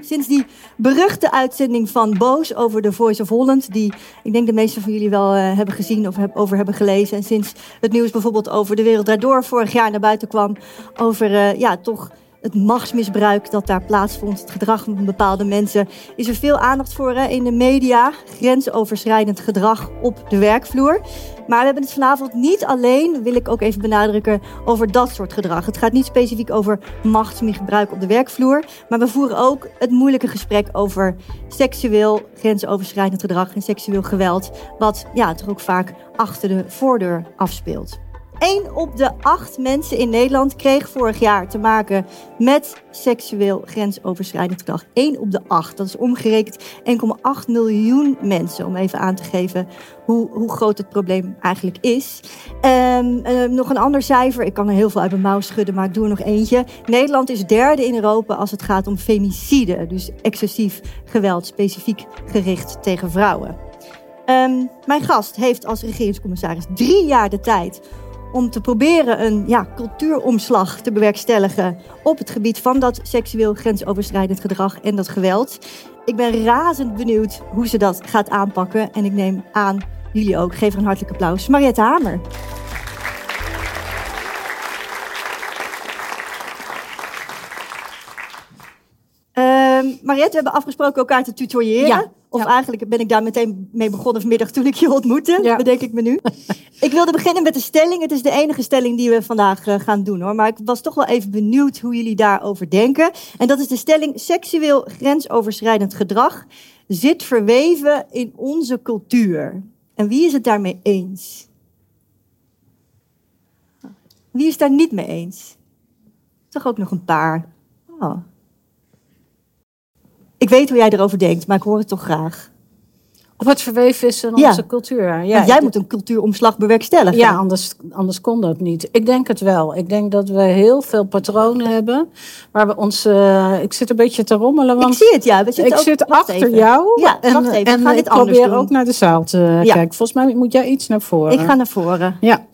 Sinds die beruchte uitzending van Boos over de Voice of Holland, die ik denk de meesten van jullie wel uh, hebben gezien of heb, over hebben gelezen. En sinds het nieuws bijvoorbeeld over de Wereld Daardoor vorig jaar naar buiten kwam, over uh, ja, toch het machtsmisbruik dat daar plaatsvond, het gedrag van bepaalde mensen, is er veel aandacht voor hè, in de media. Grensoverschrijdend gedrag op de werkvloer. Maar we hebben het vanavond niet alleen, wil ik ook even benadrukken, over dat soort gedrag. Het gaat niet specifiek over machtsmisbruik op de werkvloer. Maar we voeren ook het moeilijke gesprek over seksueel grensoverschrijdend gedrag en seksueel geweld. Wat ja, toch ook vaak achter de voordeur afspeelt. 1 op de 8 mensen in Nederland kreeg vorig jaar te maken met seksueel grensoverschrijdend gedrag. 1 op de 8. Dat is omgerekend 1,8 miljoen mensen. Om even aan te geven hoe, hoe groot het probleem eigenlijk is. Um, uh, nog een ander cijfer. Ik kan er heel veel uit mijn mouw schudden, maar ik doe er nog eentje. Nederland is derde in Europa als het gaat om femicide. Dus excessief geweld, specifiek gericht tegen vrouwen. Um, mijn gast heeft als regeringscommissaris drie jaar de tijd om te proberen een ja, cultuuromslag te bewerkstelligen op het gebied van dat seksueel grensoverschrijdend gedrag en dat geweld. Ik ben razend benieuwd hoe ze dat gaat aanpakken en ik neem aan jullie ook. Geef er een hartelijk applaus. Mariette Hamer. Uh, Mariette, we hebben afgesproken elkaar te tutoyeren. Ja. Of eigenlijk ben ik daar meteen mee begonnen vanmiddag toen ik je ontmoette. Ja. Bedenk ik me nu. ik wilde beginnen met de stelling. Het is de enige stelling die we vandaag uh, gaan doen hoor. Maar ik was toch wel even benieuwd hoe jullie daarover denken. En dat is de stelling: seksueel grensoverschrijdend gedrag zit verweven in onze cultuur. En wie is het daarmee eens? Wie is daar niet mee eens? Toch ook nog een paar. Oh. Ik weet hoe jij erover denkt, maar ik hoor het toch graag. Of het verweven is in Ja. onze cultuur. Ja, Want jij ik- moet een cultuuromslag bewerkstelligen. Ja, anders, anders kon dat niet. Ik denk het wel. Ik denk dat we heel veel patronen hebben. Waar we ons. eh, ik zit een beetje te rommelen. Ik Want zie het, ja. Zitten ik ook, zit achter even. jou. Ja, en, wacht even. En gaan ik probeer doen. ook naar de zaal te Ja. kijken. Volgens mij moet jij iets naar voren. Ik ga naar voren. Ja.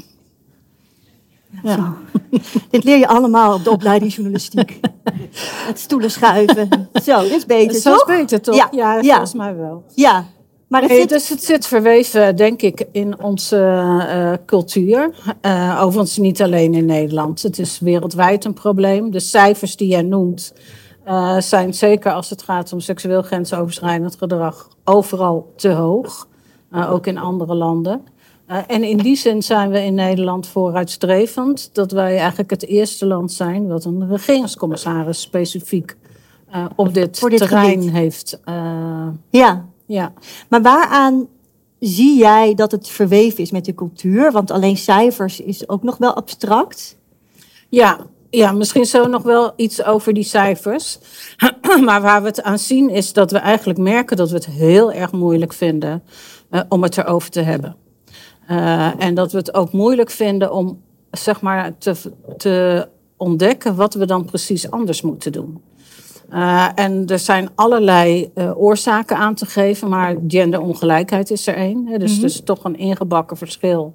Ja. Dit leer je allemaal op de opleiding journalistiek. Het stoelen schuiven. Zo, dit is beter, Zo is beter toch? Ja, Ja, ja. volgens mij wel. Ja. Maar het Nee, zit... dus het zit verweven, denk ik, in onze eh, cultuur. Eh, overigens niet alleen in Nederland. Het is wereldwijd een probleem. De cijfers die jij noemt eh, zijn zeker als het gaat om seksueel grensoverschrijdend gedrag overal te hoog. Ook in andere landen. Eh, en in die zin zijn we in Nederland vooruitstrevend. Dat wij eigenlijk het eerste land zijn wat een regeringscommissaris specifiek eh, op dit, terrein gebied. heeft. eh, Ja. ja. Maar waaraan zie jij dat het verweven is met de cultuur? Want alleen cijfers is ook nog wel abstract. Ja, ja, misschien zo nog wel iets over die cijfers. maar waar we het aan zien is dat we eigenlijk merken dat we het heel erg moeilijk vinden om het erover te hebben. Eh, en dat we het ook moeilijk vinden om zeg maar te, te ontdekken wat we dan precies anders moeten doen. Eh, en er zijn allerlei eh, oorzaken aan te geven, maar genderongelijkheid is er één. Dus Mhm. dus toch een ingebakken verschil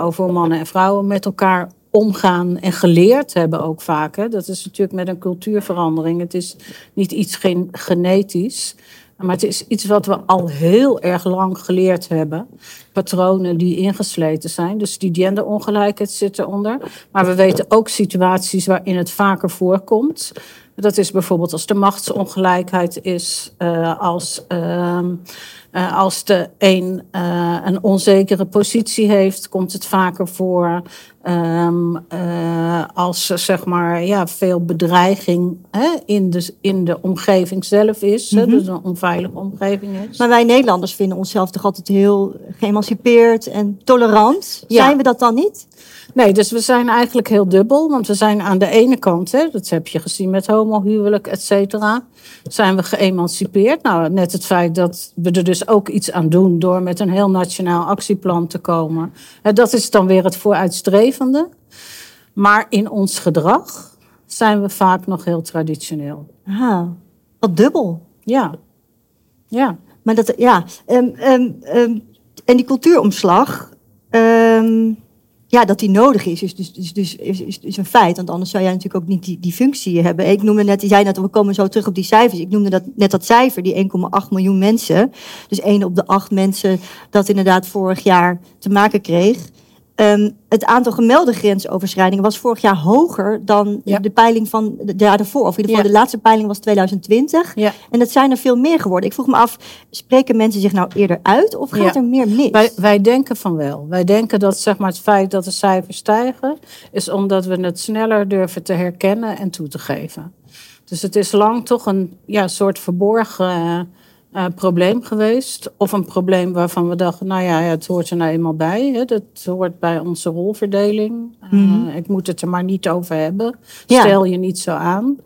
over hoe mannen en vrouwen met elkaar omgaan en geleerd hebben ook vaak. Hè. Dat is natuurlijk met een cultuurverandering. Het is niet iets gen- genetisch, maar het is iets wat we al heel erg lang geleerd hebben. Patronen die ingesleten zijn. Dus die genderongelijkheid zit eronder. Maar we weten ook situaties waarin het vaker voorkomt. Dat is bijvoorbeeld als de machtsongelijkheid is, eh, als, eh, als de een eh, een onzekere positie heeft, komt het vaker voor. Eh, als er zeg maar ja, veel bedreiging hè, in, de, in de omgeving zelf is, hè, Mhm. dus een onveilige omgeving is. Maar wij Nederlanders vinden onszelf toch altijd heel geëmancipeerd en tolerant. Ja. Zijn we dat dan niet? Nee, dus we zijn eigenlijk heel dubbel. Want we zijn aan de ene kant, hè, dat heb je gezien met homohuwelijk, et cetera, zijn we geëmancipeerd. Nou, net het feit dat we er dus ook iets aan doen door met een heel nationaal actieplan te komen. Hè, dat is dan weer het vooruitstrevende. Maar in ons gedrag zijn we vaak nog heel traditioneel. Ah, wat dubbel. Ja. Ja. Maar dat, ja. ehm, ehm, ehm, en die cultuuromslag. Ja, dat die nodig is. Dus, dus, dus, dus is, is, is een feit. Want anders zou jij natuurlijk ook niet die, die functie hebben. Ik noemde net, zei net, we komen zo terug op die cijfers. Ik noemde dat, net dat cijfer, die 1,8 miljoen mensen. Dus één op de acht mensen dat inderdaad vorig jaar te maken kreeg. Um, het aantal gemelde grensoverschrijdingen was vorig jaar hoger dan Ja. de peiling van de jaar ervoor. Of in ieder geval, Ja. de laatste peiling was 2020. Ja. En dat zijn er veel meer geworden. Ik vroeg me af, spreken mensen zich nou eerder uit of gaat er meer mis? Wij, wij denken van wel. Wij denken dat zeg maar, het feit dat de cijfers stijgen, is omdat we het sneller durven te herkennen en toe te geven. Dus het is lang toch een ja, soort verborgen eh, probleem geweest. Of een probleem waarvan we dachten, nou ja, het hoort er nou eenmaal bij. Hè. Dat hoort bij onze rolverdeling. Eh, Mhm. ik moet het er maar niet over hebben. Ja. Stel je niet zo aan.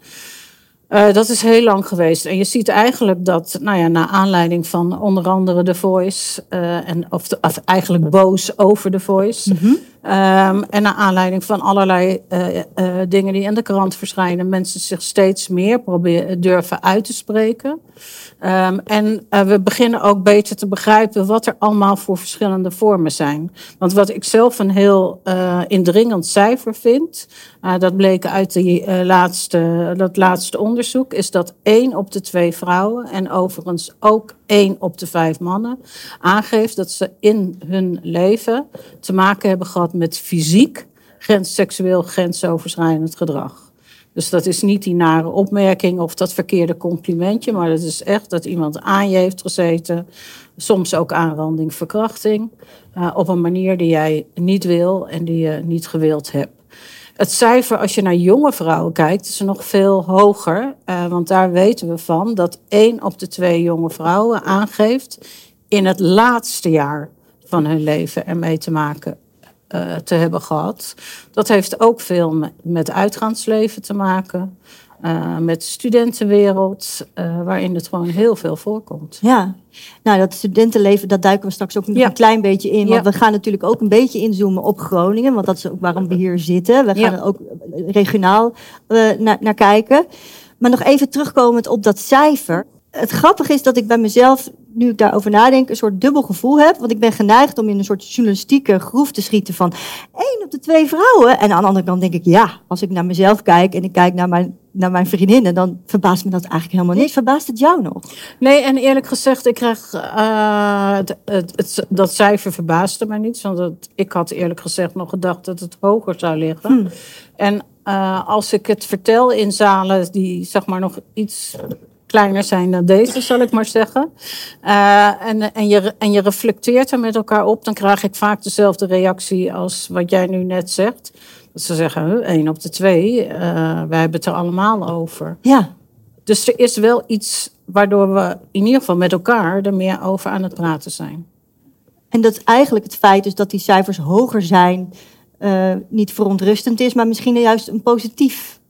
Eh, dat is heel lang geweest. En je ziet eigenlijk dat, nou ja, naar aanleiding van onder andere The Voice, en, of, de- of eigenlijk boos over The Voice, ehm, en naar aanleiding van allerlei eh, eh, dingen die in de krant verschijnen, mensen zich steeds meer proberen, durven uit te spreken. Ehm, en eh, we beginnen ook beter te begrijpen wat er allemaal voor verschillende vormen zijn. Want wat ik zelf een heel indringend cijfer vind, dat bleek uit die, laatste, dat laatste onderzoek, is dat één op de twee vrouwen en overigens ook één op de vijf mannen aangeeft dat ze in hun leven te maken hebben gehad met fysiek grens, seksueel grensoverschrijdend gedrag. Dus dat is niet die nare opmerking of dat verkeerde complimentje, maar dat is echt dat iemand aan je heeft gezeten. Soms ook aanranding, verkrachting. eh, op een manier die jij niet wil en die je niet gewild hebt. Het cijfer, als je naar jonge vrouwen kijkt, is nog veel hoger. eh, want daar weten we van dat één op de twee jonge vrouwen aangeeft in het laatste jaar van hun leven ermee te maken eh, te hebben gehad. Dat heeft ook veel me- met uitgaansleven te maken. Eh, met de studentenwereld, eh, waarin het gewoon heel veel voorkomt. Ja, nou dat studentenleven, dat duiken we straks ook nog Ja. een klein beetje in. Want Ja. we gaan natuurlijk ook een beetje inzoomen op Groningen. Want dat is ook waarom we hier zitten. We gaan Ja. er ook regionaal eh, naar, naar kijken. Maar nog even terugkomend op dat cijfer. Het grappige is dat ik bij mezelf, nu ik daarover nadenk, een soort dubbel gevoel heb. Want ik ben geneigd om in een soort journalistieke groef te schieten van één op de twee vrouwen. En aan de andere kant denk ik, ja, als ik naar mezelf kijk en ik kijk naar mijn, naar mijn vriendinnen, dan verbaast me dat eigenlijk helemaal niet. Verbaast het jou nog? Nee, en eerlijk gezegd, ik krijg eh, het, het, het- dat cijfer verbaasde mij niet. Want het- ik had eerlijk gezegd nog gedacht dat het hoger zou liggen. Hmm. En eh, als ik het vertel in zalen die zeg maar nog iets kleiner zijn dan deze, zal ik maar zeggen. Eh, en, en, je, en je reflecteert er met elkaar op, dan krijg ik vaak dezelfde reactie als wat jij nu net zegt. Ze zeggen, één op de twee, eh, wij hebben het er allemaal over. Ja, Dus er is wel iets waardoor we in ieder geval met elkaar er meer over aan het praten zijn. En dat eigenlijk het feit is dat die cijfers hoger zijn, eh, niet verontrustend is, maar misschien juist een positief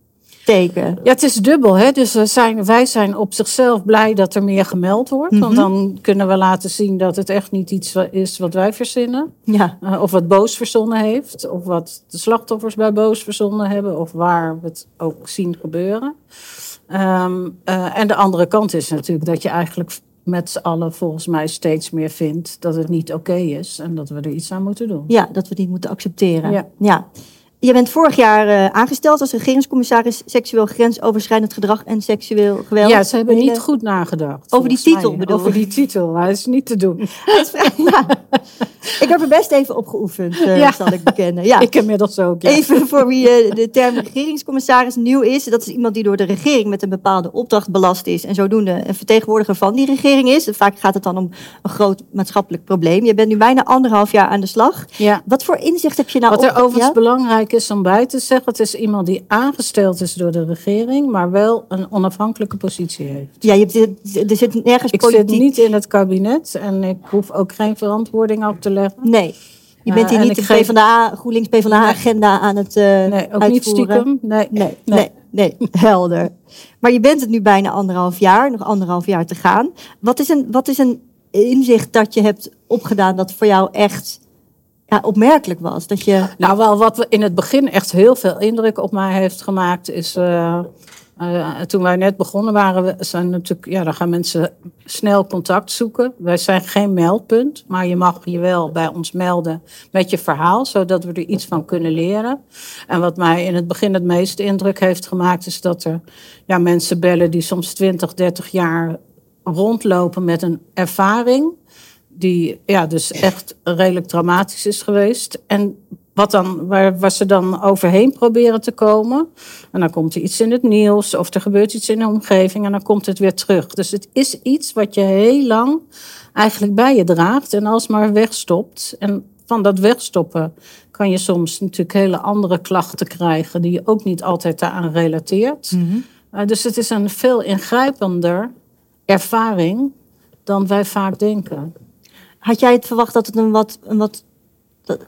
teken. Ja, het is dubbel. Hè? Dus we zijn, wij zijn op zichzelf blij dat er meer gemeld wordt. Want dan kunnen we laten zien dat het echt niet iets is wat wij verzinnen. Ja, Eh, of wat Boos verzonnen heeft. Of wat de slachtoffers bij Boos verzonnen hebben. Of waar we het ook zien gebeuren. Ehm, eh, en de andere kant is natuurlijk dat je eigenlijk met z'n allen volgens mij steeds meer vindt dat het niet oké is. En dat we er iets aan moeten doen. ja, dat we die moeten accepteren. Ja. ja. Je bent vorig jaar eh, aangesteld als regeringscommissaris seksueel grensoverschrijdend gedrag en seksueel geweld. Ja, ze hebben niet goed nagedacht. Over die titel mij. bedoel Over die titel, hij is niet te doen. ja. Ik heb er best even op geoefend, eh, Ja. zal ik bekennen. Ja. Ik inmiddels ook, ja. Even voor wie eh, de term regeringscommissaris nieuw is. Dat is iemand die door de regering met een bepaalde opdracht belast is. En zodoende een vertegenwoordiger van die regering is. Vaak gaat het dan om een groot maatschappelijk probleem. Je bent nu bijna anderhalf jaar aan de slag. ja. Wat voor inzicht heb je nou Wat er op- overigens ja? Belangrijk is om bij te zeggen, het is iemand die aangesteld is door de regering, maar wel een onafhankelijke positie heeft. Ja, je hebt, er zit nergens Ik politiek... zit niet in het kabinet en ik hoef ook geen verantwoording af te leggen. Nee. Je bent hier en niet de geef- PvdA, GroenLinks PvdA-agenda aan het eh Nee, ook niet uitvoeren. stiekem. Nee, Nee, nee, nee, helder. Maar je bent het nu bijna anderhalf jaar, nog anderhalf jaar te gaan. Wat is een, wat is een inzicht dat je hebt opgedaan dat voor jou echt ja, opmerkelijk was? Dat je, Nou, wel wat in het begin echt heel veel indruk op mij heeft gemaakt, is eh, Uh, toen wij net begonnen waren, we, zijn natuurlijk, ja, dan gaan mensen snel contact zoeken. Wij zijn geen meldpunt, maar je mag je wel bij ons melden met je verhaal, zodat we er iets van kunnen leren. En wat mij in het begin het meeste indruk heeft gemaakt, is dat er ja, mensen bellen die soms 20, 30 jaar rondlopen met een ervaring die ja, dus echt redelijk dramatisch is geweest. En wat dan, waar, waar ze dan overheen proberen te komen. En dan komt er iets in het nieuws of er gebeurt iets in de omgeving en dan komt het weer terug. Dus het is iets wat je heel lang eigenlijk bij je draagt en alsmaar wegstopt. En van dat wegstoppen kan je soms natuurlijk hele andere klachten krijgen die je ook niet altijd daaraan relateert. Mhm. Eh, dus het is een veel ingrijpender ervaring dan wij vaak denken. Had jij het verwacht dat het een wat, een wat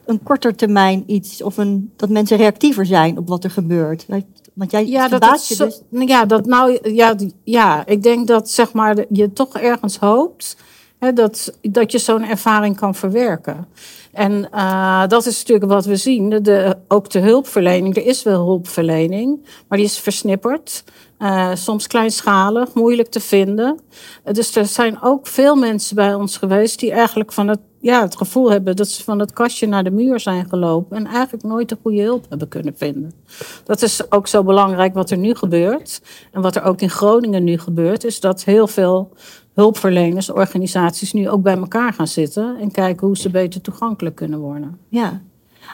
een korter termijn iets of een, dat mensen reactiever zijn op wat er gebeurt? Want jij ja, dat je dus. Ja, dat nou, ja, ja, ik denk dat zeg maar, je toch ergens hoopt hè, dat, dat je zo'n ervaring kan verwerken. En uh, dat is natuurlijk wat we zien. De, ook de hulpverlening. Er is wel hulpverlening, maar die is versnipperd. Uh, soms kleinschalig, moeilijk te vinden. dus er zijn ook veel mensen bij ons geweest die eigenlijk van het, ja, het gevoel hebben dat ze van het kastje naar de muur zijn gelopen en eigenlijk nooit de goede hulp hebben kunnen vinden. Dat is ook zo belangrijk wat er nu gebeurt. En wat er ook in Groningen nu gebeurt, is dat heel veel hulpverleners, organisaties nu ook bij elkaar gaan zitten en kijken hoe ze beter toegankelijk kunnen worden. Ja.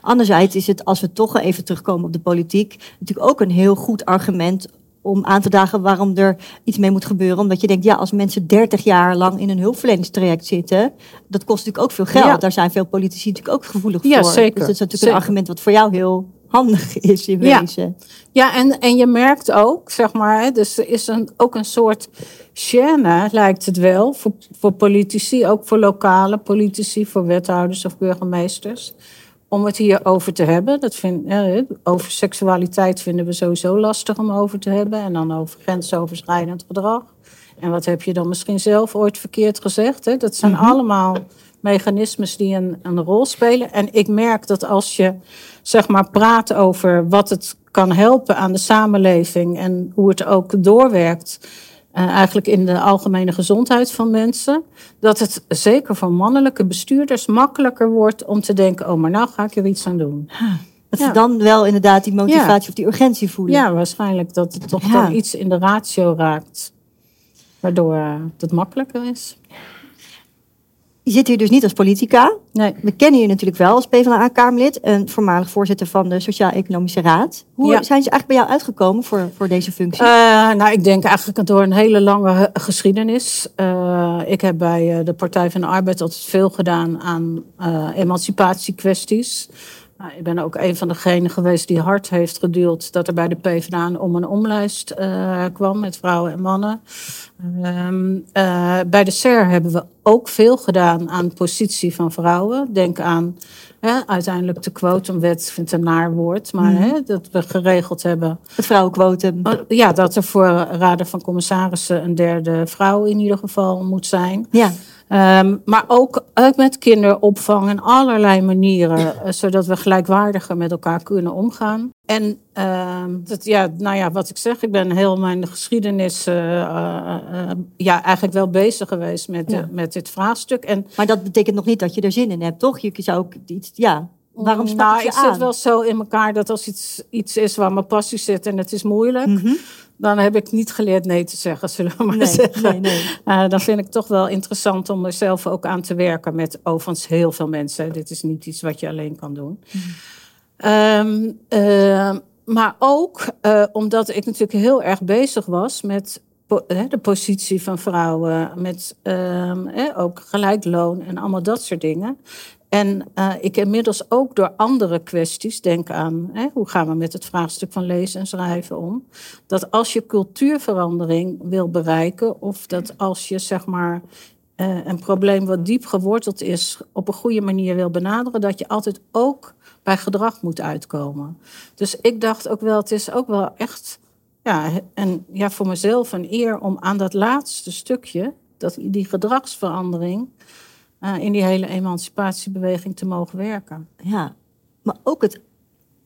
Anderzijds is het, als we toch even terugkomen op de politiek, natuurlijk ook een heel goed argument om aan te dagen waarom er iets mee moet gebeuren. Omdat je denkt, ja, als mensen 30 jaar lang in een hulpverleningstraject zitten, dat kost natuurlijk ook veel geld. Daar zijn veel politici natuurlijk ook gevoelig ja, voor. Zeker. Dus dat is natuurlijk een argument wat voor jou heel handig is in wezen. Ja, en, en je merkt ook, zeg maar, dus er is een, ook een soort chaîne, lijkt het wel, voor, voor politici, ook voor lokale politici, voor wethouders of burgemeesters om het hier over te hebben. Dat vind, over seksualiteit vinden we sowieso lastig om over te hebben. En dan over grensoverschrijdend gedrag. En wat heb je dan misschien zelf ooit verkeerd gezegd? Hè? Dat zijn mhm. allemaal mechanismes die een, een rol spelen. En ik merk dat als je zeg maar praat over wat het kan helpen aan de samenleving en hoe het ook doorwerkt uh, eigenlijk in de algemene gezondheid van mensen, dat het zeker voor mannelijke bestuurders makkelijker wordt om te denken: oh, maar nou ga ik er iets aan doen. Dat ze dan wel inderdaad die motivatie of die urgentie voelen. Ja, waarschijnlijk dat het toch dan iets in de ratio raakt, waardoor het makkelijker is. Je zit hier dus niet als politica. Nee. We kennen je natuurlijk wel als PvdA-Kamerlid en voormalig voorzitter van de Sociaal-Economische Raad. Hoe zijn ze eigenlijk bij jou uitgekomen voor, voor deze functie? Uh, nou, ik denk eigenlijk door een hele lange geschiedenis. Uh, ik heb bij eh, de Partij van de Arbeid altijd veel gedaan aan emancipatiekwesties. Nou, ik ben ook een van degenen geweest die hard heeft geduwd dat er bij de PvdA om een omlijst uh, kwam met vrouwen en mannen. Uh, uh, bij de SER hebben we ook veel gedaan aan positie van vrouwen. Denk aan hè, uiteindelijk de quotumwet, ik vind het een naar woord, maar mm. hè, dat we geregeld hebben. Het vrouwenquotum. Oh, ja, dat er voor raden van commissarissen een derde vrouw in ieder geval moet zijn. Ja. Um, maar ook, ook met kinderopvang en allerlei manieren, eh, zodat we gelijkwaardiger met elkaar kunnen omgaan. En uh, dat, ja, nou ja, wat ik zeg, ik ben heel mijn geschiedenis uh, uh, ja, eigenlijk wel bezig geweest met, met dit vraagstuk. En, maar dat betekent nog niet dat je er zin in hebt, toch? Je zou ook iets, ja, waarom nou, ik zit wel zo in elkaar dat als iets, iets is waar mijn passie zit en het is moeilijk, mm dan heb ik niet geleerd nee te zeggen, zullen we maar nee, zeggen. Nee, nee. Uh, dan vind ik het toch wel interessant om er zelf ook aan te werken met overigens heel veel mensen. Dit is niet iets wat je alleen kan doen. Um, uh, maar ook uh, omdat ik natuurlijk heel erg bezig was met de positie van vrouwen, met ehm, ook gelijk loon en allemaal dat soort dingen. En uh, ik inmiddels ook door andere kwesties, denk aan hè, hoe gaan we met het vraagstuk van lezen en schrijven om, dat als je cultuurverandering wil bereiken, of dat als je zeg maar uh, een probleem wat diep geworteld is, op een goede manier wil benaderen, dat je altijd ook bij gedrag moet uitkomen. Dus ik dacht ook wel, het is ook wel echt ja, en, ja, voor mezelf een eer om aan dat laatste stukje, dat, die gedragsverandering, uh, in die hele emancipatiebeweging te mogen werken. Ja, maar ook het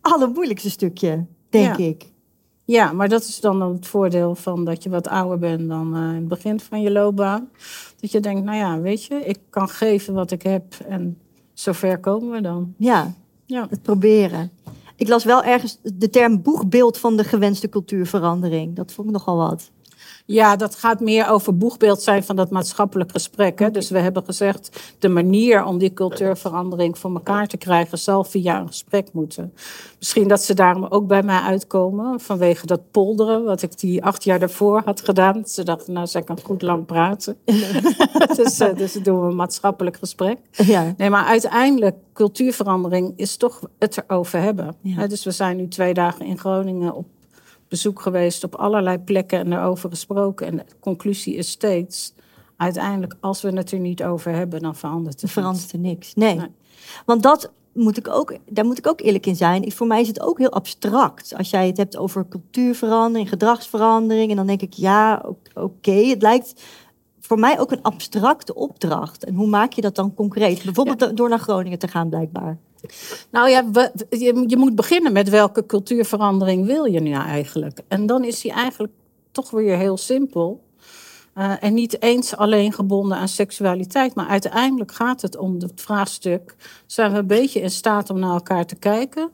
allermoeilijkste stukje, denk ik. Ja, maar dat is dan het voordeel van dat je wat ouder bent dan uh, in het begin van je loopbaan. Dat je denkt, nou ja, weet je, ik kan geven wat ik heb en zover komen we dan. Ja, ja. het proberen. Ik las wel ergens de term boegbeeld van de gewenste cultuurverandering. Dat vond ik nogal wat. Ja, dat gaat meer over boegbeeld zijn van dat maatschappelijk gesprek. Hè? Dus we hebben gezegd, de manier om die cultuurverandering voor elkaar te krijgen, zal via een gesprek moeten. Misschien dat ze daarom ook bij mij uitkomen, vanwege dat polderen, wat ik die acht jaar daarvoor had gedaan. Ze dachten, nou, zij kan goed lang praten. dus, uh, dus doen we een maatschappelijk gesprek. Ja. Nee, maar uiteindelijk, cultuurverandering is toch het erover hebben. Ja. Dus we zijn nu twee dagen in Groningen op bezoek geweest op allerlei plekken en erover gesproken. En de conclusie is steeds, uiteindelijk, als we het er niet over hebben, dan verandert er, verandert er niks. Nee. Want dat moet ik ook, daar moet ik ook eerlijk in zijn. Voor mij is het ook heel abstract. Als jij het hebt over cultuurverandering, gedragsverandering. En dan denk ik, ja, oké. Het lijkt voor mij ook een abstracte opdracht. En hoe maak je dat dan concreet? Bijvoorbeeld door naar Groningen te gaan, blijkbaar. Nou ja, je, je, moet beginnen met welke cultuurverandering wil je nu eigenlijk? En dan is die eigenlijk toch weer heel simpel. Uh, en niet eens alleen gebonden aan seksualiteit, maar uiteindelijk gaat het om het vraagstuk: zijn we een beetje in staat om naar elkaar te kijken,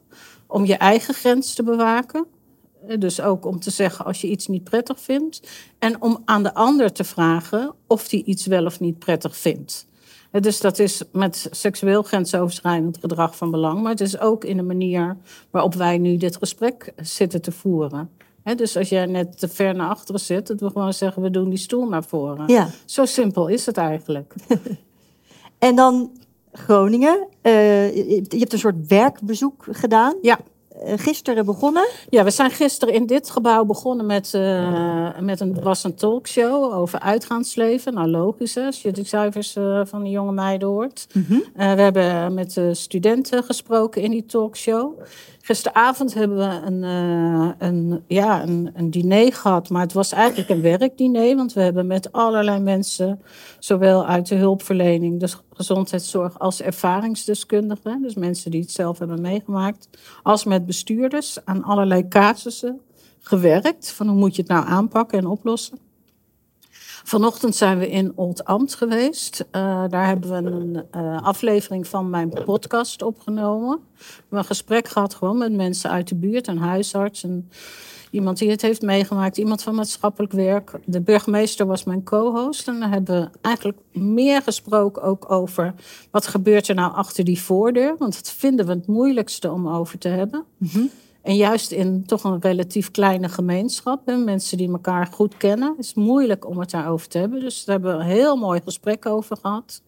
om je eigen grens te bewaken? Eh, dus ook om te zeggen als je iets niet prettig vindt. En om aan de ander te vragen of die iets wel of niet prettig vindt. Dus dat is met seksueel grensoverschrijdend gedrag van belang. Maar het is ook in de manier waarop wij nu dit gesprek zitten te voeren. dus als jij net te ver naar achteren zit, dat we gewoon zeggen: we doen die stoel naar voren. Ja. Zo simpel is het eigenlijk. en dan Groningen. Uh, je hebt een soort werkbezoek gedaan. Ja. Eh, gisteren begonnen? Ja, we zijn gisteren in dit gebouw begonnen met, uh, met een, was een talkshow over uitgaansleven. Nou, logisch als je de cijfers uh, van de jonge meiden hoort. Mhm. we hebben met de studenten gesproken in die talkshow. Gisteravond hebben we een, een, ja, een, een diner gehad, maar het was eigenlijk een werkdiner. Want we hebben met allerlei mensen, zowel uit de hulpverlening, de gezondheidszorg, als ervaringsdeskundigen, dus mensen die het zelf hebben meegemaakt, als met bestuurders aan allerlei casussen gewerkt. Van hoe moet je het nou aanpakken en oplossen. Vanochtend zijn we in Old Amt geweest. Uh, daar hebben we een uh, aflevering van mijn podcast opgenomen. We hebben een gesprek gehad gewoon met mensen uit de buurt, een huisarts, een, iemand die het heeft meegemaakt, iemand van maatschappelijk werk. De burgemeester was mijn co-host. En dan hebben we eigenlijk meer gesproken ook over wat gebeurt er nou achter die voordeur. Want dat vinden we het moeilijkste om over te hebben. Mm en juist in toch een relatief kleine gemeenschap, hè, mensen die elkaar goed kennen, is het moeilijk om het daarover te hebben. Dus daar hebben we een heel mooi gesprek over gehad.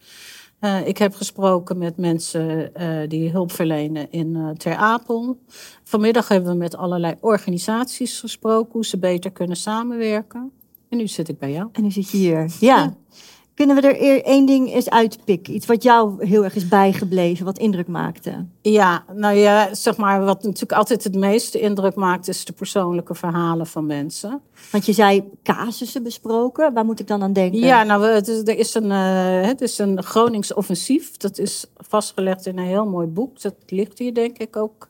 Uh, ik heb gesproken met mensen uh, die hulp verlenen in uh, Ter Apel. Vanmiddag hebben we met allerlei organisaties gesproken hoe ze beter kunnen samenwerken. En nu zit ik bij jou. En nu zit je hier. ja. Kunnen we er één ding eens uitpikken? Iets wat jou heel erg is bijgebleven, wat indruk maakte? Ja, nou ja, zeg maar, wat natuurlijk altijd het meeste indruk maakt, is de persoonlijke verhalen van mensen. Want je zei casussen besproken, waar moet ik dan aan denken? Ja, nou, er is een, uh, het is een Gronings offensief. Dat is vastgelegd in een heel mooi boek. Dat ligt hier, denk ik, ook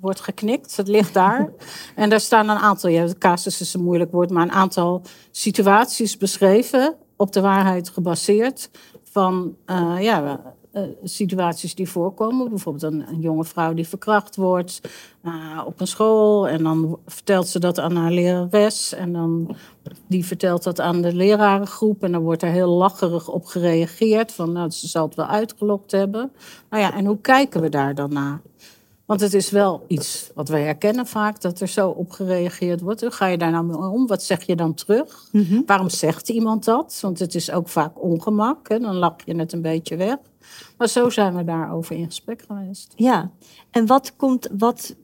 wordt geknikt. Het ligt daar. en daar staan een aantal, ja, casus is een moeilijk woord, maar een aantal situaties beschreven op de waarheid gebaseerd van uh, ja, uh, situaties die voorkomen. Bijvoorbeeld een, jonge vrouw die verkracht wordt uh, op een school. En dan vertelt ze dat aan haar lerares. En dan die vertelt dat aan de lerarengroep. En dan wordt er heel lacherig op gereageerd. Van nou, ze zal het wel uitgelokt hebben. Nou ja, en hoe kijken we daar dan naar? Want het is wel iets wat we herkennen vaak, dat er zo op gereageerd wordt. Hoe ga je daar nou mee om? Wat zeg je dan terug? Mhm. Waarom zegt iemand dat? Want het is ook vaak ongemak. Hè? Dan lach je het een beetje weg. Maar zo zijn we daarover in gesprek geweest. Ja, en wat komt, wat,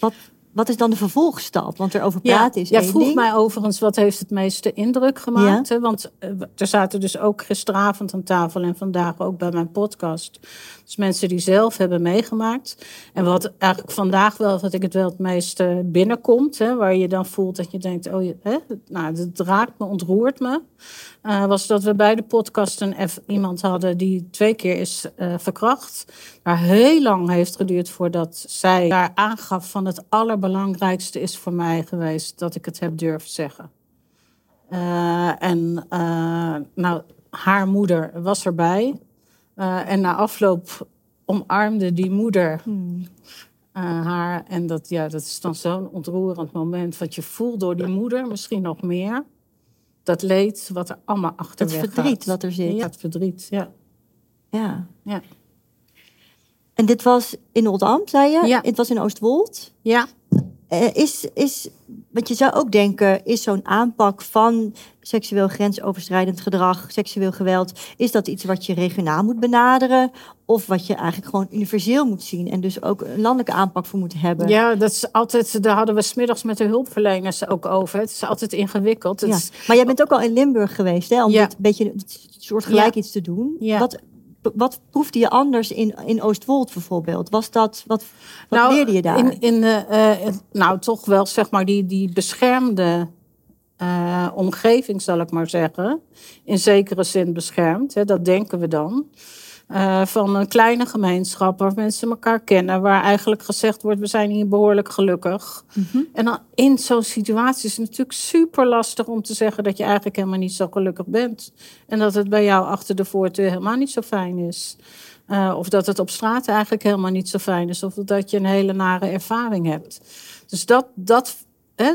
wat wat is dan de vervolgstap? Want erover praten is Ja, vroeg mij overigens wat heeft het meeste indruk gemaakt. Hè? Want uh, er zaten dus ook gisteravond aan tafel en vandaag ook bij mijn podcast. Dus mensen die zelf hebben meegemaakt. En wat eigenlijk vandaag wel, wat ik het wel het meeste binnenkomt. Hè? Waar je dan voelt dat je denkt, oh, hè? nou, het raakt me, ontroert me. Uh, was dat we bij de podcast een iemand hadden die twee keer is uh, verkracht. Maar heel lang heeft geduurd voordat zij daar aangaf van het aller allerbelangrijkste is voor mij geweest dat ik het heb durven zeggen. Eh, en eh, nou, haar moeder was erbij. Uh, en na afloop omarmde die moeder hmm. haar. En dat, ja, dat is dan zo'n ontroerend moment. Wat je voelt door die moeder, misschien nog meer. Dat leed wat er allemaal achter Het verdriet wat er zit. Ja, het verdriet, ja. Ja. ja. En dit was in Oldam, zei je? Ja. Het was in Oostwold? Ja. Uh, is, is, want je zou ook denken, is zo'n aanpak van seksueel grensoverschrijdend gedrag, seksueel geweld, is dat iets wat je regionaal moet benaderen? Of wat je eigenlijk gewoon universeel moet zien en dus ook een landelijke aanpak voor moet hebben? Ja, dat is altijd, daar hadden we smiddags met de hulpverleners ook over. Het is altijd ingewikkeld. Het ja. is... Maar jij bent ook al in Limburg geweest, hè, om dit een beetje een soort gelijk iets te doen. Ja. Wat, wat proefde je anders in, in Oostwold bijvoorbeeld? Was dat, wat, wat nou, leerde je daar? In, in de, uh, nou, toch wel zeg maar die, die beschermde uh, omgeving, zal ik maar zeggen. In zekere zin beschermd, hè, dat denken we dan. Uh, van een kleine gemeenschap waar mensen elkaar kennen, waar eigenlijk gezegd wordt: we zijn hier behoorlijk gelukkig. Mm -hmm. En dan in zo'n situatie is het natuurlijk super lastig om te zeggen dat je eigenlijk helemaal niet zo gelukkig bent. En dat het bij jou achter de voordeur helemaal niet zo fijn is. Uh, of dat het op straat eigenlijk helemaal niet zo fijn is. Of dat je een hele nare ervaring hebt. Dus dat, dat Hè,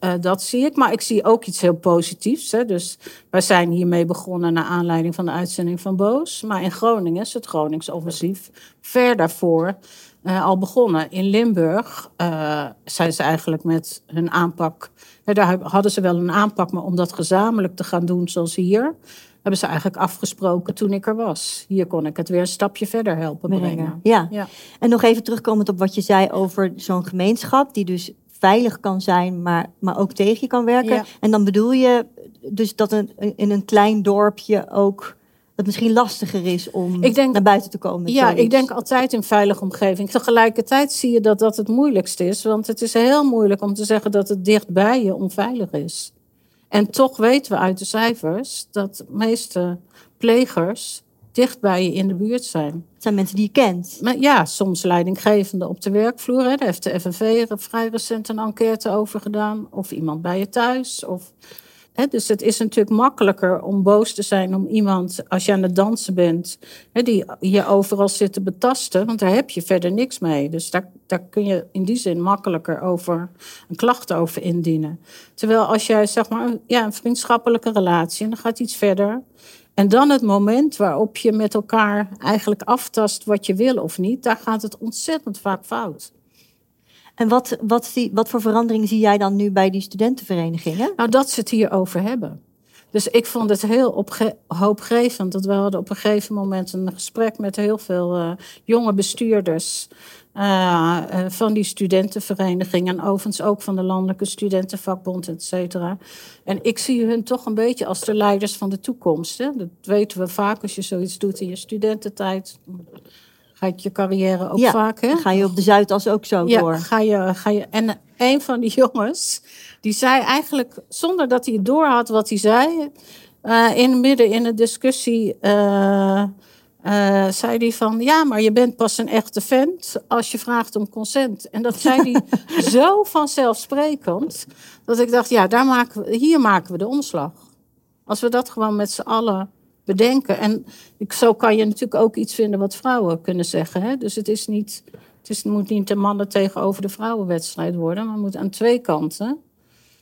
uh, dat zie ik, maar ik zie ook iets heel positiefs. Hè. Dus wij zijn hiermee begonnen naar aanleiding van de uitzending van Boos. Maar in Groningen is het Gronings offensief ver daarvoor uh, al begonnen. In Limburg uh, zijn ze eigenlijk met hun aanpak. Hè, daar hadden ze wel een aanpak, maar om dat gezamenlijk te gaan doen zoals hier. Hebben ze eigenlijk afgesproken toen ik er was. Hier kon ik het weer een stapje verder helpen brengen. brengen. Ja. ja. En nog even terugkomend op wat je zei over zo'n gemeenschap, die dus veilig kan zijn, maar, maar ook tegen je kan werken. Ja. En dan bedoel je dus dat een, in een klein dorpje ook het misschien lastiger is om denk- naar buiten te komen. Ja, zoiets. ik denk altijd in veilige omgeving. Tegelijkertijd zie je dat dat het moeilijkst is. Want het is heel moeilijk om te zeggen dat het dichtbij je onveilig is. En toch weten we uit de cijfers dat de meeste plegers dicht bij je in de buurt zijn. Het zijn mensen die je kent. Maar ja, soms leidinggevende op de werkvloer. Hè. Daar heeft de FNV vrij recent een enquête over gedaan. Of iemand bij je thuis. Of, hè, dus het is natuurlijk makkelijker om boos te zijn om iemand, als je aan het dansen bent, hè, die je overal zit te betasten. Want daar heb je verder niks mee. Dus daar, daar kun je in die zin makkelijker over een klacht over indienen. Terwijl als jij zeg maar ja, een vriendschappelijke relatie en dan gaat iets verder. En dan het moment waarop je met elkaar eigenlijk aftast wat je wil of niet, daar gaat het ontzettend vaak fout. En wat, wat, zie, wat voor verandering zie jij dan nu bij die studentenverenigingen? Nou, dat ze het hierover hebben. Dus ik vond het heel opge- hoopgevend. Dat we hadden op een gegeven moment een gesprek met heel veel uh, jonge bestuurders. Uh, uh, van die studentenvereniging en overigens ook van de Landelijke Studentenvakbond, et cetera. En ik zie hun toch een beetje als de leiders van de toekomst. Hè? Dat weten we vaak als je zoiets doet in je studententijd. Gaat je carrière ook ja, vaak, hè? ga je op de Zuidas ook zo ja, door. Ga je, ga je, en een van die jongens, die zei eigenlijk, zonder dat hij het door had wat hij zei, uh, in midden in een discussie, uh, zei hij van, ja, maar je bent pas een echte vent als je vraagt om consent. En dat zei hij zo vanzelfsprekend, dat ik dacht, ja, daar maken we, hier maken we de omslag. Als we dat gewoon met z'n allen bedenken. En zo kan je natuurlijk ook iets vinden wat vrouwen kunnen zeggen. Hè? Dus het is niet, het is, moet niet de mannen tegenover de vrouwenwedstrijd worden, maar het moet aan twee kanten.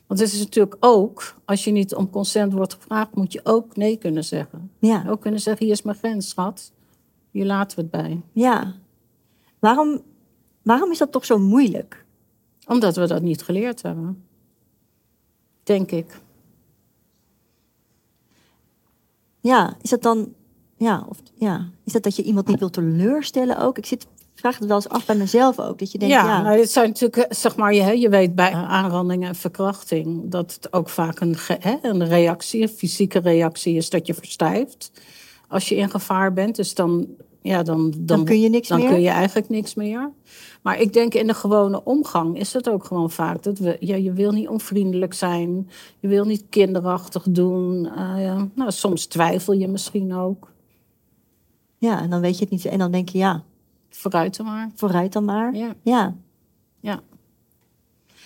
Want het is natuurlijk ook, als je niet om consent wordt gevraagd, moet je ook nee kunnen zeggen. Ja. Ook kunnen zeggen, hier is mijn grens, schat. Hier laten we het bij. Ja. Waarom, waarom is dat toch zo moeilijk? Omdat we dat niet geleerd hebben. Denk ik. Ja, is dat dan. Ja, of, ja, is dat dat je iemand niet wilt teleurstellen ook? Ik zit, vraag het wel eens af bij mezelf ook. Dat je denkt, ja, ja, nou, het zijn natuurlijk, zeg maar, je, je weet bij aanranding en verkrachting dat het ook vaak een, hè, een reactie, een fysieke reactie is dat je verstijft als je in gevaar bent. Dus dan, ja, dan, dan, dan kun je niks dan meer. kun je eigenlijk niks meer. Maar ik denk in de gewone omgang is het ook gewoon vaak dat we, ja, je wil niet onvriendelijk zijn, je wil niet kinderachtig doen. Uh, ja. nou, soms twijfel je misschien ook. Ja, en dan weet je het niet. En dan denk je, ja, Vooruit dan maar. vooruit dan maar. Ja. Ja. Ja.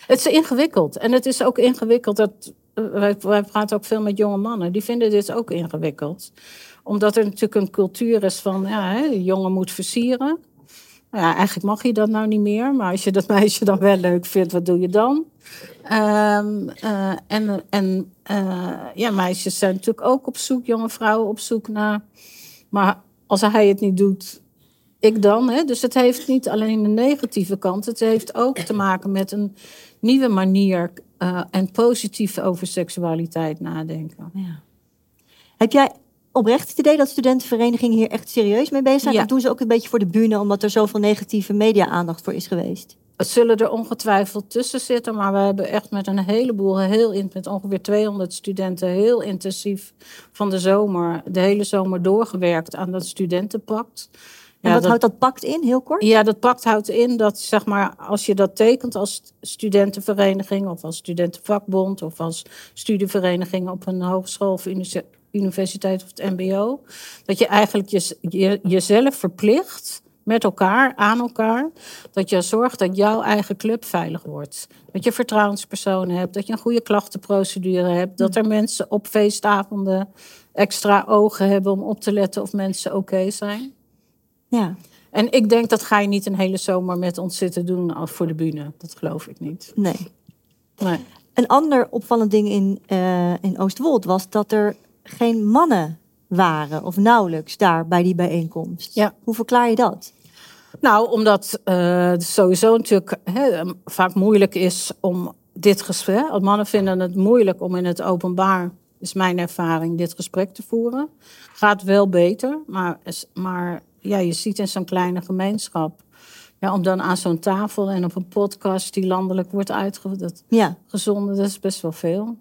Het is ingewikkeld. En het is ook ingewikkeld dat. Wij, wij praten ook veel met jonge mannen. Die vinden dit ook ingewikkeld. Omdat er natuurlijk een cultuur is van. Ja, hè, de jongen moet versieren. Ja, eigenlijk mag je dat nou niet meer. Maar als je dat meisje dan wel leuk vindt, wat doe je dan? Ehm, eh, en en eh, ja, meisjes zijn natuurlijk ook op zoek, jonge vrouwen op zoek naar. Maar als hij het niet doet, ik dan. Hè? Dus het heeft niet alleen een negatieve kant. Het heeft ook te maken met een nieuwe manier uh, en positief over seksualiteit nadenken. Ja. Heb jij oprecht het idee dat studentenverenigingen hier echt serieus mee bezig zijn? Ja. Of doen ze ook een beetje voor de bühne, omdat er zoveel negatieve media-aandacht voor is geweest? Het zullen er ongetwijfeld tussen zitten, maar we hebben echt met een heleboel, heel met ongeveer 200 studenten, heel intensief van de zomer, de hele zomer doorgewerkt aan dat studentenpact. En wat houdt dat pact in, heel kort? Ja, dat pact houdt in dat zeg maar, als je dat tekent als studentenvereniging of als studentenvakbond of als studievereniging op een hogeschool of universiteit of het MBO, dat je eigenlijk je, je, jezelf verplicht met elkaar, aan elkaar, dat je zorgt dat jouw eigen club veilig wordt. Dat je vertrouwenspersonen hebt, dat je een goede klachtenprocedure hebt, dat er mensen op feestavonden extra ogen hebben om op te letten of mensen oké zijn. Ja. En ik denk dat ga je niet een hele zomer met ons zitten doen voor de bühne. Dat geloof ik niet. Nee. nee. Een ander opvallend ding in, uh, in Oostwold was dat er geen mannen waren, of nauwelijks daar bij die bijeenkomst. Ja. Hoe verklaar je dat? Nou, omdat uh, sowieso natuurlijk vaak moeilijk is om dit gesprek. Mannen vinden het moeilijk om in het openbaar, is mijn ervaring, dit gesprek te voeren. Gaat wel beter, maar, maar ja, je ziet in zo'n kleine gemeenschap. Ja, om dan aan zo'n tafel en op een podcast die landelijk wordt uitgezonden, ja. dat is best wel veel.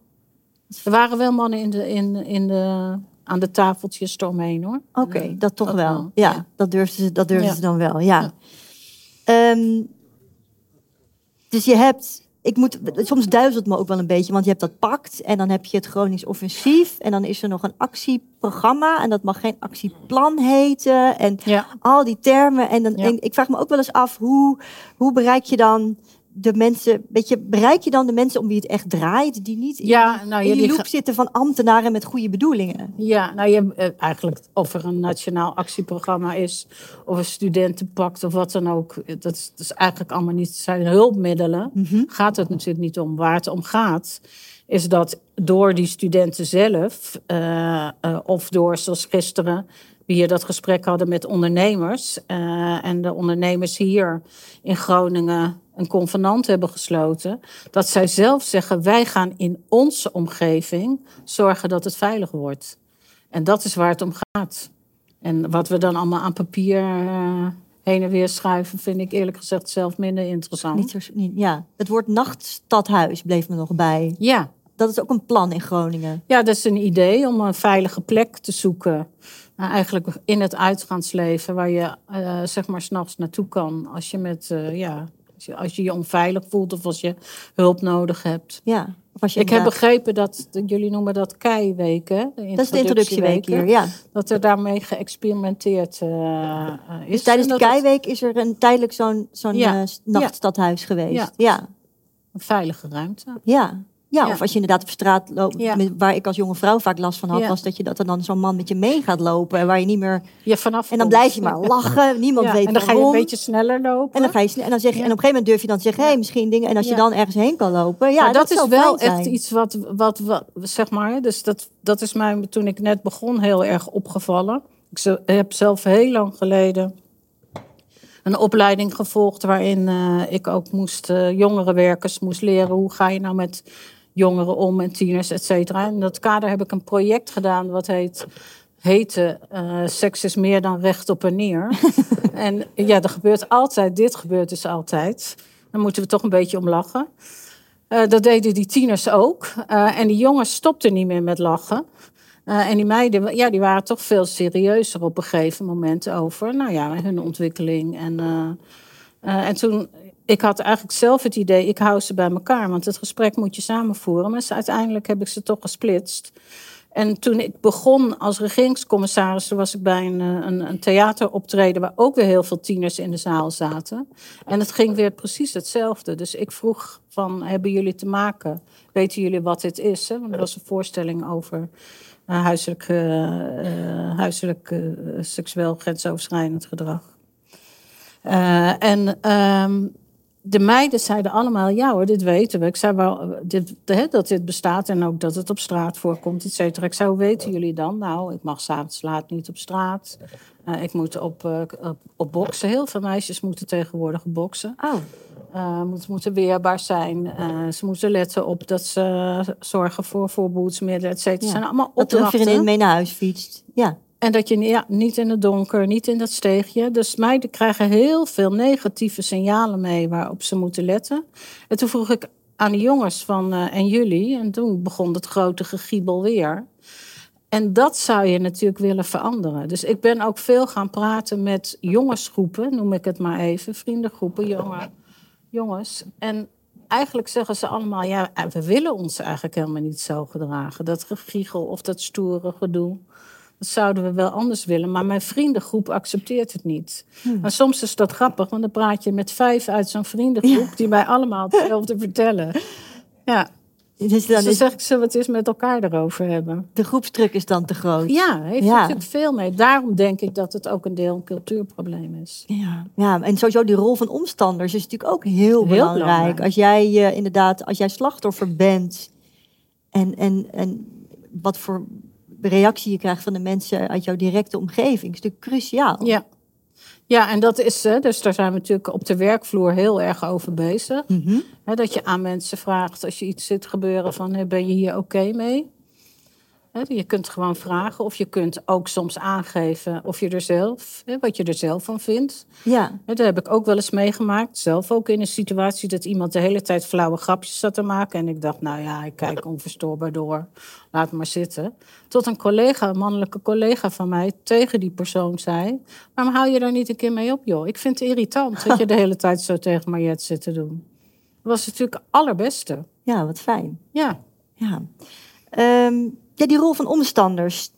Er waren wel mannen in de, in, in de, aan de tafeltjes eromheen hoor. Oké, okay, dat toch dat wel. wel. Ja, ja, dat durfden ze, dat durfden Ja. ze dan wel. Ja. Ehm, dus je hebt, ik moet, soms duizelt me ook wel een beetje, want je hebt dat pact en dan heb je het Gronings offensief en dan is er nog een actieprogramma en dat mag geen actieplan heten en Ja. al die termen. En, dan, Ja. en ik vraag me ook wel eens af, hoe, hoe bereik je dan de mensen, weet je, bereik je dan de mensen om wie het echt draait, die niet in, Ja, nou, in ja, die die loop zitten van ambtenaren met goede bedoelingen? Ja, nou je, eh, eigenlijk of er een nationaal actieprogramma is, of een studentenpact of wat dan ook. eh, Dat is, dat is eigenlijk allemaal niet, zijn hulpmiddelen. Gaat het natuurlijk niet om. Waar het om gaat, is dat door die studenten zelf, eh, of door zoals gisteren, hier dat gesprek hadden met ondernemers. eh, en de ondernemers hier in Groningen een convenant hebben gesloten. Dat zij zelf zeggen: wij gaan in onze omgeving zorgen dat het veilig wordt. En dat is waar het om gaat. En wat we dan allemaal aan papier eh, heen en weer schuiven, vind ik eerlijk gezegd zelf minder interessant. Niet zo, niet, ja. Het woord nachtstadhuis bleef me nog bij. Ja. Dat is ook een plan in Groningen. ja, dat is een idee om een veilige plek te zoeken. Nou, eigenlijk in het uitgaansleven, waar je eh, zeg maar s'nachts naartoe kan als je, met, eh, ja, als je, als je je onveilig voelt of als je hulp nodig hebt. Ja. Of als je Ik heb begrepen dat, jullie noemen dat keiweken. Dat is de introductieweek hier, ja. Dat er daarmee geëxperimenteerd eh, eh, is. Dus tijdens En de keiweek is er een, tijdelijk zo'n zo'n Ja. nachtstadhuis geweest. Ja. Ja. Een veilige ruimte. Ja. Ja, Ja. of als je inderdaad op straat loopt, Ja. waar ik als jonge vrouw vaak last van had, Ja. was dat je dat er dan zo'n man met je mee gaat lopen en waar je niet meer. Ja, vanaf En dan blijf je maar lachen, niemand weet en dan ga je een beetje sneller lopen. En dan ga je en dan zeg je, en op een gegeven moment durf je dan te zeggen, hé, hey, misschien dingen. En als je dan ergens heen kan lopen, ja, dat, is wel echt iets wat, wat, wat, zeg maar, dus dat, dat is mij toen ik net begon heel erg opgevallen. Ik heb zelf heel lang geleden een opleiding gevolgd waarin eh, ik ook moest, eh jongerenwerkers moest leren hoe ga je nou met jongeren om en tieners, et cetera. In dat kader heb ik een project gedaan wat heet heette eh, Seks is meer dan recht op en neer. en ja, er gebeurt altijd, dit gebeurt dus altijd. Daar moeten we toch een beetje om lachen. Eh, dat deden die tieners ook. Eh, en die jongens stopten niet meer met lachen. En die meiden, ja, die waren toch veel serieuzer op een gegeven moment over nou ja, hun ontwikkeling. En, en toen, ik had eigenlijk zelf het idee, ik hou ze bij elkaar. Want het gesprek moet je samen voeren. Maar uiteindelijk heb ik ze toch gesplitst. En toen ik begon als regeringscommissaris, was ik bij een, een, een, theateroptreden waar ook weer heel veel tieners in de zaal zaten. En het ging weer precies hetzelfde. Dus ik vroeg van, hebben jullie te maken? Weten jullie wat dit is? Hè? Want er was een voorstelling over uh, huiselijk, huiselijk seksueel grensoverschrijdend gedrag. en ehm, de meiden zeiden allemaal, ja hoor, dit weten we. Ik zei wel, dit, hè, dat dit bestaat en ook dat het op straat voorkomt, et cetera. Ik zei, hoe weten jullie dan? Nou, ik mag s'avonds laat niet op straat. Uh, ik moet op, uh, op, op, boksen. Heel veel meisjes moeten tegenwoordig boksen. Oh. Uh, moeten, moeten weerbaar zijn. ze moeten letten op dat ze zorgen voor voorboedsmiddelen, et cetera. Ja. zijn allemaal opdrachten. Dat een vriendin mee naar huis fietst. Ja. En dat je niet in het donker, niet in dat steegje. Dus meiden krijgen heel veel negatieve signalen mee waarop ze moeten letten. En toen vroeg ik aan de jongens van uh, en jullie. En toen begon het grote gegiebel weer. En dat zou je natuurlijk willen veranderen. Dus ik ben ook veel gaan praten met jongensgroepen, noem ik het maar even, vriendengroepen, jonge jongens. En eigenlijk zeggen ze allemaal, ja, we willen ons eigenlijk helemaal niet zo gedragen. Dat gegiegel of dat stoere gedoe. Dat zouden we wel anders willen, maar mijn vriendengroep accepteert het niet. Hmm. Maar soms is dat grappig, want dan praat je met vijf uit zo'n vriendengroep die mij allemaal hetzelfde vertellen. Ja. Dus dan, dus zeg ik ze wat is met elkaar erover hebben. De groepsdruk is dan te groot. Ja, heeft ja. natuurlijk veel mee. Daarom denk ik dat het ook een deel een cultuurprobleem is. Ja, ja en sowieso die rol van omstanders is natuurlijk ook heel, belangrijk. Als jij uh, inderdaad, als jij slachtoffer bent en, en, en wat voor reactie je krijgt van de mensen uit jouw directe omgeving. is natuurlijk cruciaal. Ja. Ja, en dat is, dus daar zijn we natuurlijk op de werkvloer heel erg over bezig. Mm dat je aan mensen vraagt als je iets zit gebeuren van ben je hier oké mee? Je kunt gewoon vragen of je kunt ook soms aangeven of je er zelf, wat je er zelf van vindt. Ja. Dat heb ik ook wel eens meegemaakt. Zelf ook in een situatie dat iemand de hele tijd flauwe grapjes zat te maken. En ik dacht, nou ja, ik kijk onverstoorbaar door. Laat maar zitten. Tot een collega, een mannelijke collega van mij, tegen die persoon zei: Waarom hou je daar niet een keer mee op, joh? Ik vind het irritant dat je de hele tijd zo tegen Mariette zit te doen. Dat was natuurlijk het allerbeste. Ja, wat fijn. Ja. Ja. Um, ja, die rol van omstanders.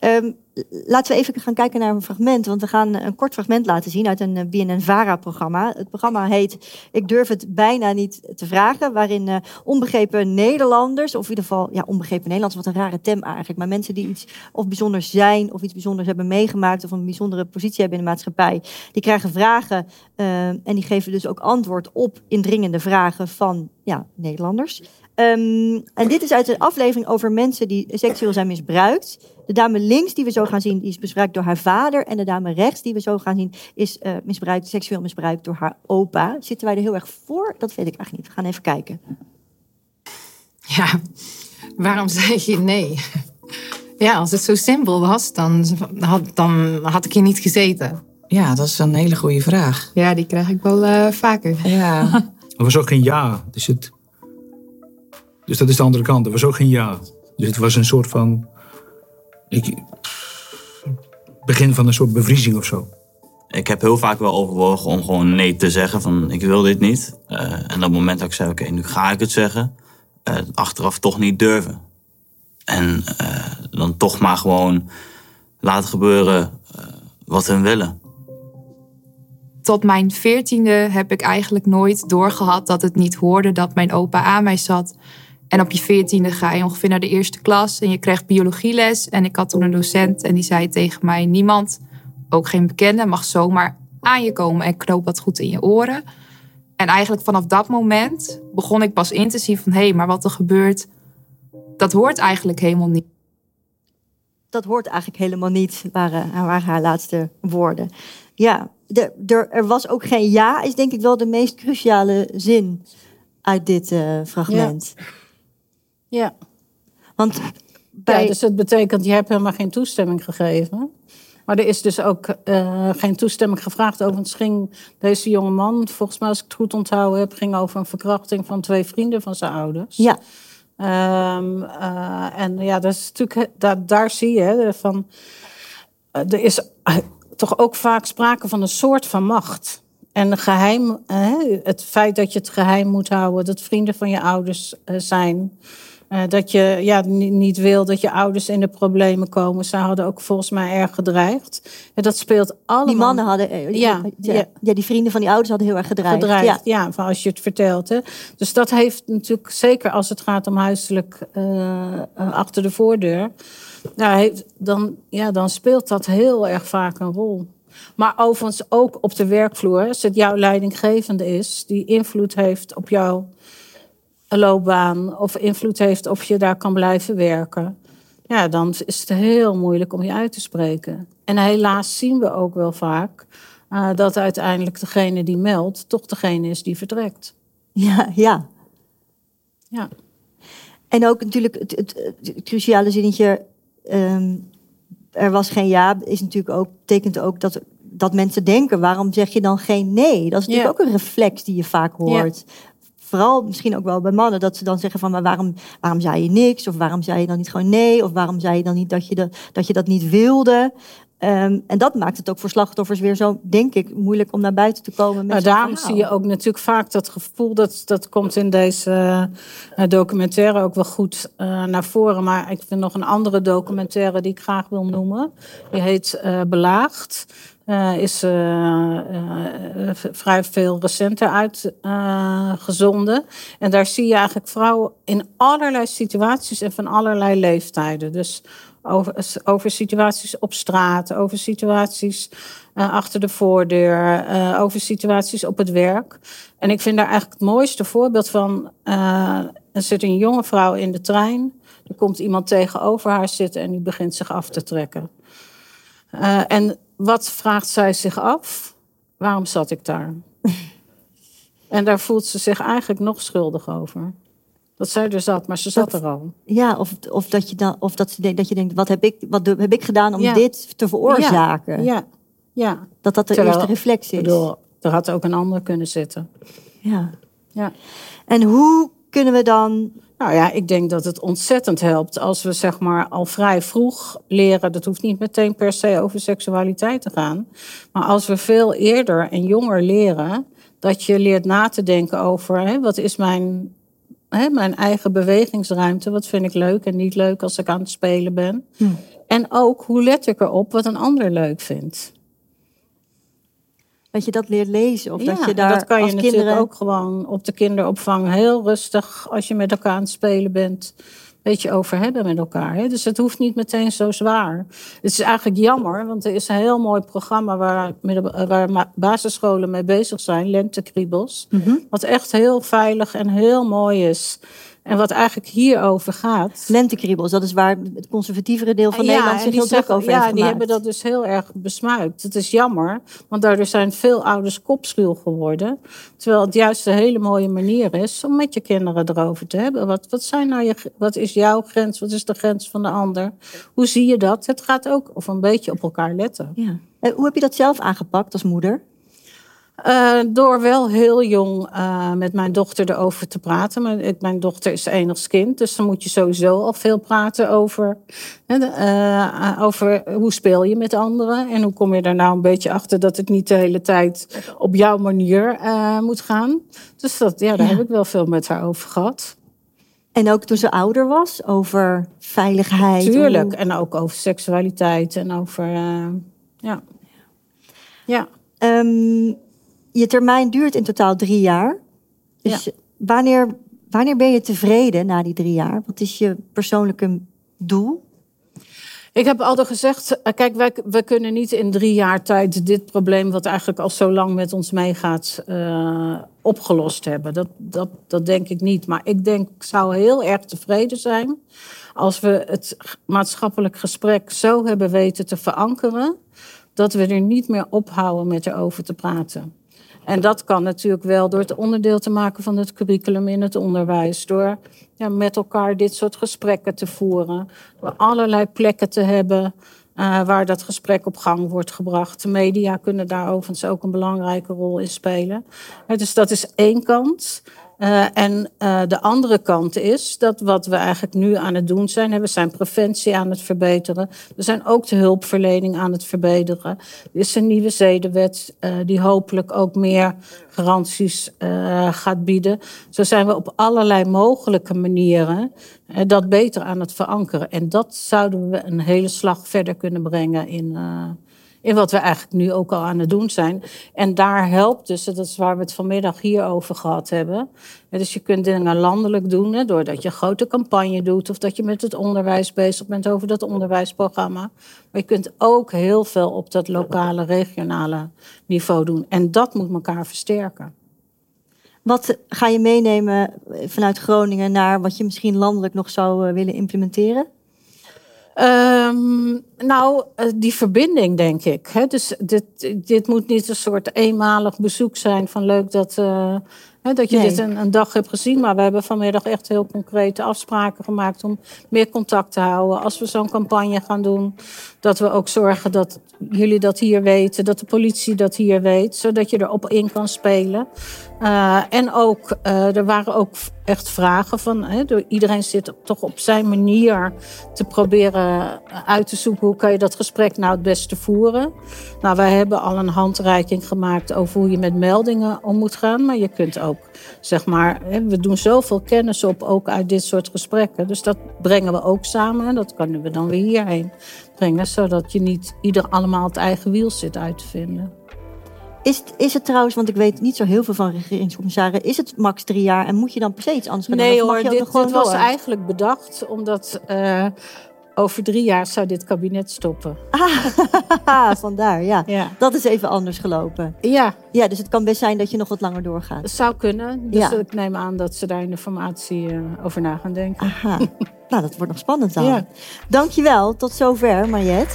Um, laten we even gaan kijken naar een fragment. Want we gaan een kort fragment laten zien uit een eh, BNN-VARA-programma. Het programma heet Ik durf het bijna niet te vragen. Waarin uh, onbegrepen Nederlanders, of in ieder geval ja, onbegrepen Nederlanders, wat een rare tem eigenlijk. Maar mensen die iets of bijzonders zijn, of iets bijzonders hebben meegemaakt, of een bijzondere positie hebben in de maatschappij. Die krijgen vragen uh, en die geven dus ook antwoord op indringende vragen van ja, Nederlanders. Um, en dit is uit een aflevering over mensen die seksueel zijn misbruikt. De dame links die we zo gaan zien, die is misbruikt door haar vader. En de dame rechts die we zo gaan zien, is uh, misbruikt, seksueel misbruikt door haar opa. Zitten wij er heel erg voor? Dat weet ik eigenlijk niet. We gaan even kijken. Ja, waarom zeg je nee? Ja, als het zo simpel was, dan had, dan had ik hier niet gezeten. Ja, dat is een hele goede vraag. Ja, die krijg ik wel uh, vaker. Ja. Er was ook geen ja. Dus het, dus dat is de andere kant. Er was ook geen ja. Dus het was een soort van. Ik, begin van een soort bevriezing of zo. Ik heb heel vaak wel overwogen om gewoon nee te zeggen van ik wil dit niet. Uh, en op het moment dat ik zei oké, nu ga ik het zeggen. Uh, achteraf toch niet durven. En uh, dan toch maar gewoon laten gebeuren wat hun willen. Tot mijn veertiende heb ik eigenlijk nooit doorgehad dat het niet hoorde dat mijn opa aan mij zat. En op je veertiende ga je ongeveer naar de eerste klas en je krijgt biologieles. En ik had toen een docent en die zei tegen mij: Niemand, ook geen bekende, mag zomaar aan je komen en knoop dat goed in je oren. En eigenlijk vanaf dat moment begon ik pas in te zien van hé, hey, maar wat er gebeurt, dat hoort eigenlijk helemaal niet. Dat hoort eigenlijk helemaal niet, waren, waren haar laatste woorden. Ja, de, er was ook geen ja, is denk ik wel de meest cruciale zin uit dit uh, fragment. Ja. Ja. Want bij... Ja, dus het betekent, je hebt helemaal geen toestemming gegeven. Maar er is dus ook uh, geen toestemming gevraagd. Overigens ging deze jonge man, volgens mij als ik het goed onthouden heb, ging over een verkrachting van twee vrienden van zijn ouders. Ja. Um, uh, en ja, dat is natuurlijk, daar, daar zie je van. Er is toch ook vaak sprake van een soort van macht. En geheim, het feit dat je het geheim moet houden, dat vrienden van je ouders zijn Eh, dat je ja, ni- niet wil dat je ouders in de problemen komen. Zij hadden ook volgens mij erg gedreigd. En dat speelt allemaal. Die mannen hadden, eh, Ja, ja, ja. ja, die vrienden van die ouders hadden heel erg gedreigd. gedreigd. Ja. Ja, van als je het vertelt. Hè. Dus dat heeft natuurlijk, zeker als het gaat om huiselijk eh, achter de voordeur. Nou, heeft, dan, ja, dan speelt dat heel erg vaak een rol. Maar overigens ook op de werkvloer, als het jouw leidinggevende is, die invloed heeft op jouw loopbaan of invloed heeft of je daar kan blijven werken. Ja, dan is het heel moeilijk om je uit te spreken. En helaas zien we ook wel vaak eh, dat uiteindelijk degene die meldt toch degene is die vertrekt. Ja, ja. Ja. En ook natuurlijk het, het, het cruciale zinnetje. ehm, er was geen ja, is natuurlijk ook, betekent ook dat, dat mensen denken: waarom zeg je dan geen nee? Dat is natuurlijk Ja. ook een reflex die je vaak hoort. Vooral misschien ook wel bij mannen, dat ze dan zeggen van, maar waarom, waarom zei je niks? Of waarom zei je dan niet gewoon nee? Of waarom zei je dan niet dat je, de, dat, je dat niet wilde? Ehm, en dat maakt het ook voor slachtoffers weer zo, denk ik, moeilijk om naar buiten te komen. Met Maar daarom verhaal. zie je ook natuurlijk vaak dat gevoel, dat, dat komt in deze eh, documentaire ook wel goed eh, naar voren. Maar ik vind nog een andere documentaire die ik graag wil noemen. Die heet eh, Belaagd. Is vrij veel recenter uitgezonden. en daar zie je eigenlijk vrouwen in allerlei situaties en van allerlei leeftijden. Dus over, over situaties op straat, over situaties eh, achter de voordeur, eh, over situaties op het werk. En ik vind daar eigenlijk het mooiste voorbeeld van. eh, er zit een jonge vrouw in de trein. Er komt iemand tegenover haar zitten en die begint zich af te trekken. En wat vraagt zij zich af? Waarom zat ik daar? en daar voelt ze zich eigenlijk nog schuldig over. Dat zij er zat, maar ze zat Dat- er al. Ja, of, of, dat, je dan, of dat, ze denkt, dat je denkt, wat heb ik, wat heb ik gedaan om Ja. dit te veroorzaken? Ja, ja. Dat dat de Terwijl- eerste reflex is. Bedoel, er had ook een ander kunnen zitten. Ja. Ja. En hoe kunnen we dan... Nou ja, ik denk dat het ontzettend helpt als we zeg maar al vrij vroeg leren. Dat hoeft niet meteen per se over seksualiteit te gaan. Maar als we veel eerder en jonger leren dat je leert na te denken over hè, wat is mijn, hè, mijn eigen bewegingsruimte. Wat vind ik leuk en niet leuk als ik aan het spelen ben. Hm. En ook hoe let ik erop wat een ander leuk vindt. Dat je dat leert lezen. Of dat je daar dat kan je als natuurlijk kinderen... ook gewoon op de kinderopvang heel rustig, als je met elkaar aan het spelen bent, beetje over hebben met elkaar. Hè? Dus het hoeft niet meteen zo zwaar. Het is eigenlijk jammer, want er is een heel mooi programma waar, waar basisscholen mee bezig zijn, Lentekriebels. Mhm. Wat echt heel veilig en heel mooi is. En wat eigenlijk hierover gaat. Lentekriebels, dat is waar het conservatievere deel van Ja, Nederland zich die heel druk over ja, heeft die gemaakt. hebben dat dus heel erg besmuikt. Het is jammer, want daardoor zijn veel ouders kopschuw geworden. Terwijl het juist een hele mooie manier is om met je kinderen erover te hebben. Wat, wat, zijn nou je, wat is jouw grens? Wat is de grens van de ander? Hoe zie je dat? Het gaat ook of een beetje op elkaar letten. Ja. En hoe heb je dat zelf aangepakt als moeder? Eh, door wel heel jong eh, met mijn dochter erover te praten. Mijn, mijn dochter is enigst kind, dus dan moet je sowieso al veel praten over, eh, over hoe speel je met anderen. En hoe kom je er nou een beetje achter dat het niet de hele tijd op jouw manier moet gaan. Dus dat, ja, daar Ja. heb ik wel veel met haar over gehad. En ook toen ze ouder was, over veiligheid. Tuurlijk. hoe- En ook over seksualiteit en over. ja. Ja. Ehm, je termijn duurt in totaal drie jaar. Dus wanneer, wanneer ben je tevreden na die drie jaar? Wat is je persoonlijke doel? Ik heb altijd gezegd, eh, kijk, wij, wij kunnen niet in drie jaar tijd dit probleem, wat eigenlijk al zo lang met ons meegaat, eh, opgelost hebben. Dat, dat, dat denk ik niet. Maar ik denk, ik zou heel erg tevreden zijn als we het maatschappelijk gesprek zo hebben weten te verankeren, dat we er niet meer ophouden met erover te praten. En dat kan natuurlijk wel door het onderdeel te maken van het curriculum in het onderwijs. Door ja, met elkaar dit soort gesprekken te voeren. Door allerlei plekken te hebben eh, waar dat gesprek op gang wordt gebracht. De media kunnen daar overigens ook een belangrijke rol in spelen. Hè, dus dat is één kant. Uh, en uh, de andere kant is dat wat we eigenlijk nu aan het doen zijn, we zijn preventie aan het verbeteren. We zijn ook de hulpverlening aan het verbeteren. Er is een nieuwe zedenwet uh, die hopelijk ook meer garanties gaat bieden. Zo zijn we op allerlei mogelijke manieren dat beter aan het verankeren. En dat zouden we een hele slag verder kunnen brengen in in wat we eigenlijk nu ook al aan het doen zijn. En daar helpt dus, dat is waar we het vanmiddag hier over gehad hebben. Dus je kunt dingen landelijk doen, hè, doordat je een grote campagne doet... of dat je met het onderwijs bezig bent over dat onderwijsprogramma. Maar je kunt ook heel veel op dat lokale, regionale niveau doen. En dat moet elkaar versterken. Wat ga je meenemen vanuit Groningen naar wat je misschien landelijk nog zou eh, willen implementeren? Um, nou, eh, die verbinding, denk ik. Dus dit, dit moet niet een soort eenmalig bezoek zijn van leuk dat, uh, dat je dit een, een, dag hebt gezien. Maar we hebben vanmiddag echt heel concrete afspraken gemaakt om meer contact te houden. Als we zo'n campagne gaan doen, dat we ook zorgen dat jullie dat hier weten, dat de politie dat hier weet, zodat je erop in kan spelen. Uh, en ook, uh, er waren ook echt vragen van, door, iedereen zit toch op zijn manier te proberen uit te zoeken hoe kan je dat gesprek nou het beste voeren. Nou, wij hebben al een handreiking gemaakt over hoe je met meldingen om moet gaan, maar je kunt ook, zeg maar, we doen zoveel kennis op ook uit dit soort gesprekken, dus dat brengen we ook samen en dat kunnen we dan weer hierheen brengen, zodat je niet ieder allemaal het eigen wiel zit uit te vinden. Is, is het trouwens, want ik weet niet zo heel veel van regeringscommissaren, is het max drie jaar en moet je dan per se iets anders gaan nee, hoor, dit, dit was eigenlijk bedacht omdat uh, over drie jaar zou dit kabinet stoppen. Ah, vandaar, ja. ja. Dat is even anders gelopen. Ja. Ja, dus het kan best zijn dat je nog wat langer doorgaat. Het zou kunnen. Dus ja. ik neem aan dat ze daar in de formatie uh, over na gaan denken. Aha. nou, dat wordt nog spannend dan. Ja. Dankjewel. Tot zover, Mariette.